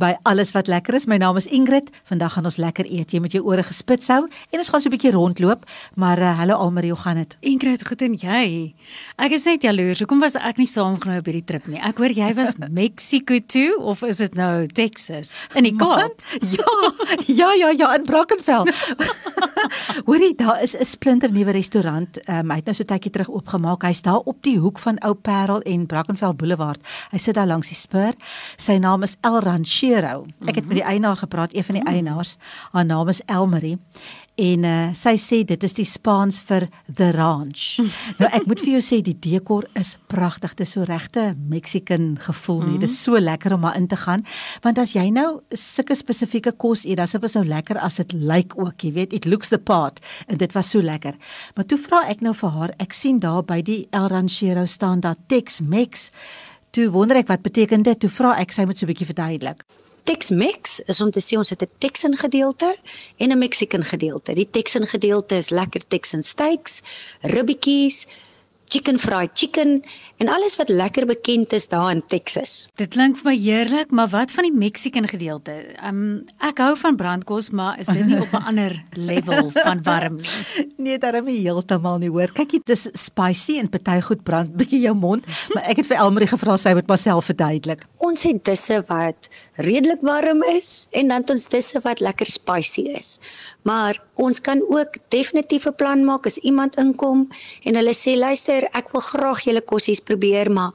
by alles wat lekker is. My naam is Ingrid. Vandag gaan ons lekker eet. Jy met jou ore gespits hou en ons gaan so 'n bietjie rondloop. Maar uh, hallo Almarie, hoe gaan dit? Ingrid, goed en jy? Ek is net jaloers. Hoekom was ek nie saamgenooi op hierdie trip nie? Ek hoor jy was Mexico toe of is dit nou Texas? In die Kaap? Ja, ja, ja, ja, in Brackenfell. Hoorie, daar is 'n splinter nuwe restaurant. Um, hy het nou so tydjie terug oopgemaak. Hy's daar op die hoek van Ou Parel en Brackenfell Boulevard. Hy sit daar langs die spur. Sy naam is El Ranchero. Ek het met die eienaar gepraat, een van die eienaars. Haar naam is Elmarie. En uh, sy sê dit is die Spaans vir the ranch. nou ek moet vir jou sê die dekor is pragtig. Dit is so regte Mexican gevoel nie. Dit is so lekker om daar in te gaan. Want as jy nou sulke spesifieke kos eet, dan is dit so lekker as dit lyk ook, jy weet, it looks the part en dit was so lekker. Maar toe vra ek nou vir haar, ek sien daar by die El Ranchero staan daar Tex-Mex. Toe wonder ek wat beteken dit? Toe vra ek sy moet so 'n bietjie verduidelik. Tex-Mex is om te sê ons het 'n Texan gedeelte en 'n Mexican gedeelte. Die Texan gedeelte is lekker Texan steaks, ribbetjies, chicken fried chicken en alles wat lekker bekend is daar in Texas. Dit klink vir my heerlik, maar wat van die Mexican gedeelte? Um ek hou van brandkos, maar is dit nie op 'n ander level van warm nie? Nee, daarom nie heeltemal nie hoor. Kyk, dit is spicy en party goed brand bietjie jou mond, maar ek het vir Elmarie gevra sy moet myself verduidelik. Ons het disse wat redelik warm is en dan ons disse wat lekker spicy is. Maar ons kan ook definitief 'n plan maak as iemand inkom en hulle sê luister, ek wil graag julle kossies probeer, maar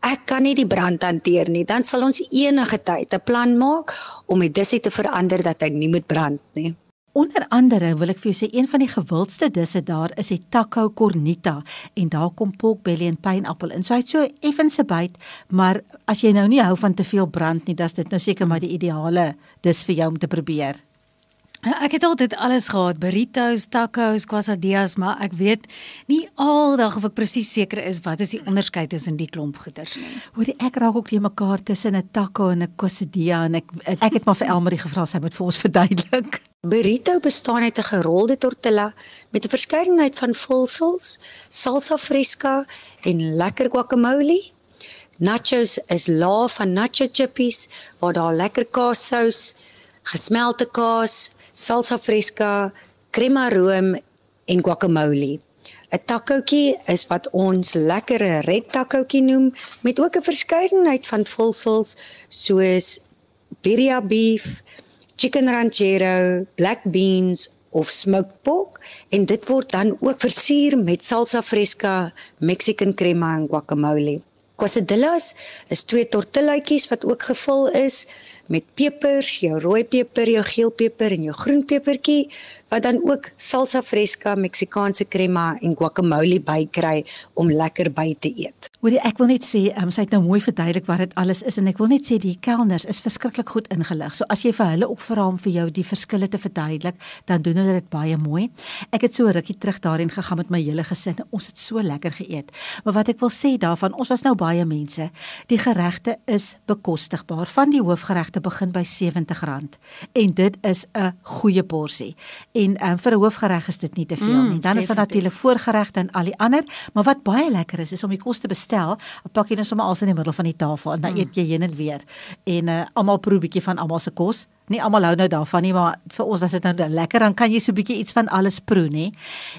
ek kan nie die brand hanteer nie. Dan sal ons enige tyd 'n plan maak om die dissie te verander dat hy nie moet brand nie. Onder andere wil ek vir jou sê een van die gewildste disse daar is die taco cornita en daar kom pork belly en pineappel in. So hy't so effense byt, maar as jy nou nie hou van te veel brand nie, dan is dit nou seker maar die ideale dis vir jou om te probeer. Nou, Ek het altyd alles gehad, burritos, tacos, quesadillas, maar ek weet nie aldag of ek presies seker is wat is die onderskeid tussen die klomp goeders nie. Hoorie, ek raak ook nie mekaar tussen 'n taco en 'n quesadilla en ek ek het maar vir Elmarie gevra sy moet vir ons verduidelik. Burrito bestaan uit 'n gerolde tortilla met 'n verskeidenheid van vulsels, salsa fresca en lekker guacamole. Nachos is laag van nacho chippies waar daar lekker kaassous, gesmelte kaas, salsa fresca, crema room en guacamole. 'n Takoutjie is wat ons lekker red takoutjie noem met ook 'n verskeidenheid van vulsels soos birria beef, chicken ranchero, black beans of smoked pork en dit word dan ook versier met salsa fresca, Mexican crema en guacamole. Quesadillas is twee tortillaatjies wat ook gevul is met pepers, jou rooi peper, jou geel peper en jou groen pepertjie wat dan ook salsa fresca, Meksikaanse crema en guacamole bykry om lekker by te eet. Hoorie, ek wil net sê, um, sy het nou mooi verduidelik wat dit alles is en ek wil net sê die kelners is verskriklik goed ingelig. So as jy vir hulle ook vra om vir jou die verskille te verduidelik, dan doen hulle dit baie mooi. Ek het so rukkie terug daarin gegaan met my hele gesin. Ons het so lekker geëet. Maar wat ek wil sê daarvan, ons was nou baie mense. Die geregte is bekostigbaar. Van die hoofgeregte begin by R70 en dit is 'n goeie porsie. En um, vir 'n hoofgereg is dit nie te veel Mm, nie. Dan is daar natuurlik voorgeregte en al die ander, maar wat baie lekker is is om die kos te bestel. Dan pak jy net sommer alles in die middel van die tafel en dan eet jy heen en weer. En uh, almal proe 'n bietjie van almal se kos. Nie almal hou nou daarvan nie, maar vir ons was dit nou lekker. Dan kan jy so 'n bietjie iets van alles proe, nê.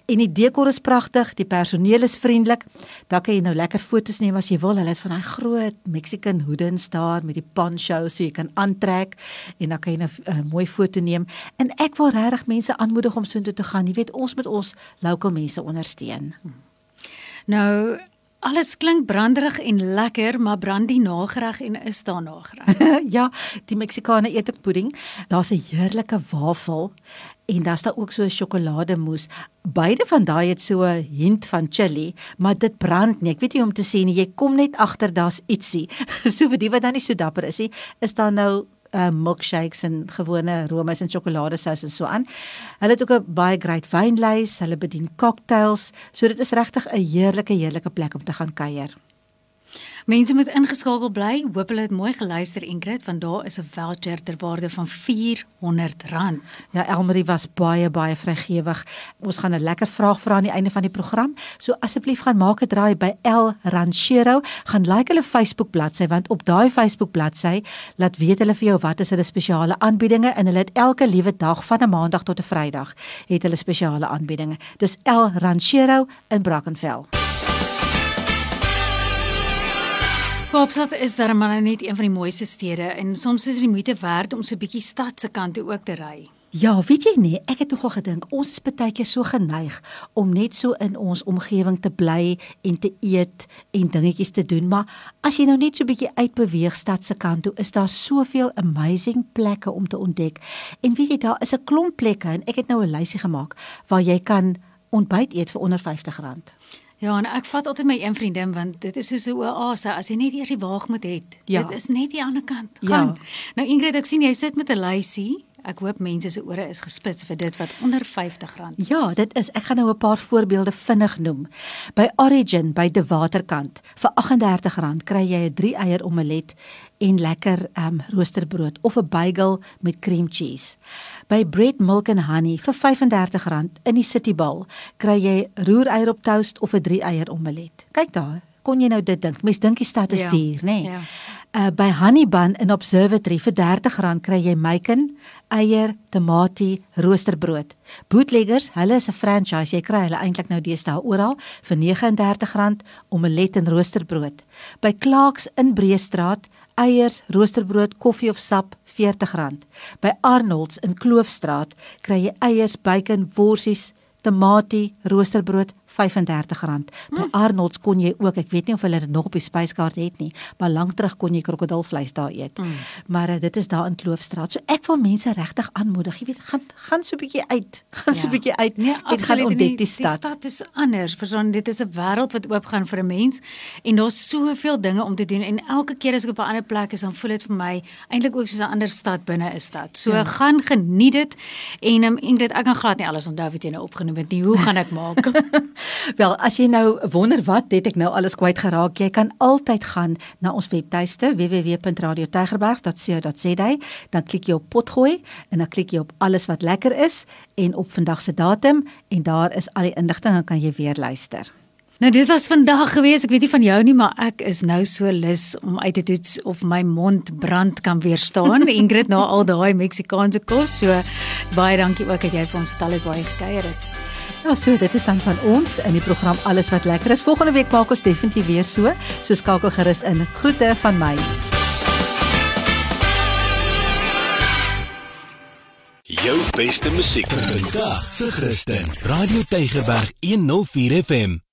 En die dekor is pragtig, die personeel is vriendelik. Dan kan jy nou lekker foto's neem as jy wil. Hulle het van daai groot Mexican hoodens daar met die poncho so jy kan aantrek en dan kan jy 'n uh, mooi foto neem. En ek wil regtig mense aanmoedig om soontoe te gaan. Jy weet, ons moet ons local mense ondersteun. Nou Alles klink branderig en lekker, maar brand die nagereg en is daar nagereg? ja, die Meksikane eet ook pudding. Daar's 'n heerlike wafel en daar's daar ook so 'n sjokolademousse. Beide van daai het so 'n hint van chili, maar dit brand nie. Ek weet nie om te sê nie, jy kom net agter daar's ietsie. so vir die wat dan nie so dapper is nie, is daar nou uh, milkshakes en gewone roomys en sjokoladesous en so aan. Hulle het ook 'n baie great wynlys, hulle bedien cocktails, so dit is regtig 'n heerlike heerlike plek om te gaan kuier. Mense moet ingeskakel bly. Hoop hulle het mooi geluister Ingrid want daar is 'n voucher ter waarde van R400. Ja, Elmarie was baie baie vrygewig. Ons gaan 'n lekker vraag vra aan die einde van die program. So asseblief gaan maak 'n draai by El Ranchero, gaan like hulle Facebook bladsy want op daai Facebook bladsy laat weet hulle vir jou wat is hulle spesiale aanbiedinge en hulle het elke liewe dag van 'n maandag tot 'n Vrydag het hulle spesiale aanbiedinge. Dis El Ranchero in Brackenfell. Kaapstad is daar maar net een van die mooiste stede en soms is dit die moeite werd om so 'n bietjie stad se kant toe ook te ry. Ja, weet jy nie, ek het nogal gedink ons is baie keer so geneig om net so in ons omgewing te bly en te eet en dingetjies te doen, maar as jy nou net so 'n bietjie uitbeweeg stad se kant toe, is daar soveel amazing plekke om te ontdek. En weet jy, daar is 'n klomp plekke en ek het nou 'n lysie gemaak waar jy kan ontbyt eet vir onder R50. Ja, en ek vat altyd my een vriendin want dit is soos 'n oase as jy net eers die waagmoed het. Ja. Dit is net die ander kant. Ja. Gaan. Nou Ingrid, ek sien jy sit met 'n lysie. Ek hoop mense se ore is gespits vir dit wat onder R50 is. Ja, dit is. Ek gaan nou 'n paar voorbeelde vinnig noem. By Origin by De Waterkant vir R38 kry jy 'n 3 eier omelet en lekker um roosterbrood of 'n bagel met cream cheese. By Bread Milk and Honey vir R35 in die City Ball kry jy roereier op toast of 'n 3 eier omelet. Kyk daar, kon jy nou dit dink? Mens dink die stad is Ja, duur, nê? Nee? ja. Uh by Honey Bun in Observatory vir R30 kry jy bacon, eier, tamatie, roosterbrood. Bootleggers, hulle is 'n franchise. Jy kry hulle eintlik nou deesdae oral vir R39 omelet en roosterbrood. By Clarks in Breestraat, eiers, roosterbrood, koffie of sap R40. By Arnold's in Kloofstraat kry jy eiers, bacon, worsies, tamatie, roosterbrood R35. By Arnold's kon jy ook, ek weet nie of hulle dit nog op die spyskaart het nie, maar lank terug kon jy krokodilvleis daar eet. Mm. Maar uh, dit is daar in Kloofstraat. So ek wil mense regtig aanmoedig, jy weet, gaan gaan so 'n bietjie uit. Gaan so 'n bietjie uit Nee, en gaan absoluut. ontdek die Die stad. stad is anders. Verstaan, dit is 'n wêreld wat oopgaan vir 'n mens en daar's soveel dinge om te doen en elke keer as ek op 'n ander plek is, dan voel dit vir my eintlik ook soos 'n ander stad binne 'n stad. So ja. gaan geniet dit en um, Ingrid, ek kan glad nie alles onthou wat jy nou opgenoem het nie. Hoe gaan ek maak? Wel, as jy nou wonder wat het ek nou alles kwyt geraak, jy kan altyd gaan na ons webtuiste www.radiotygerberg.co.za, dan klik jy op potgooi en dan klik jy op alles wat lekker is en op vandag se datum en daar is al die inligting en kan jy weer luister. Nou dit was vandag gewees. Ek weet nie van jou nie, maar ek is nou so lus om uit te toets of my mond brand kan weerstaan. Ingrid na al daai Meksikaanse kos. So baie dankie ook dat jy vir ons vertel het waar jy gekuier het. Ja, so dit is dan van ons in die program Alles wat lekker is. Volgende week maak ons definitief weer so. So skakel gerus in. Groete van my. Jou beste musiek vir vandag se Christen. Radio Tygerberg 104 FM.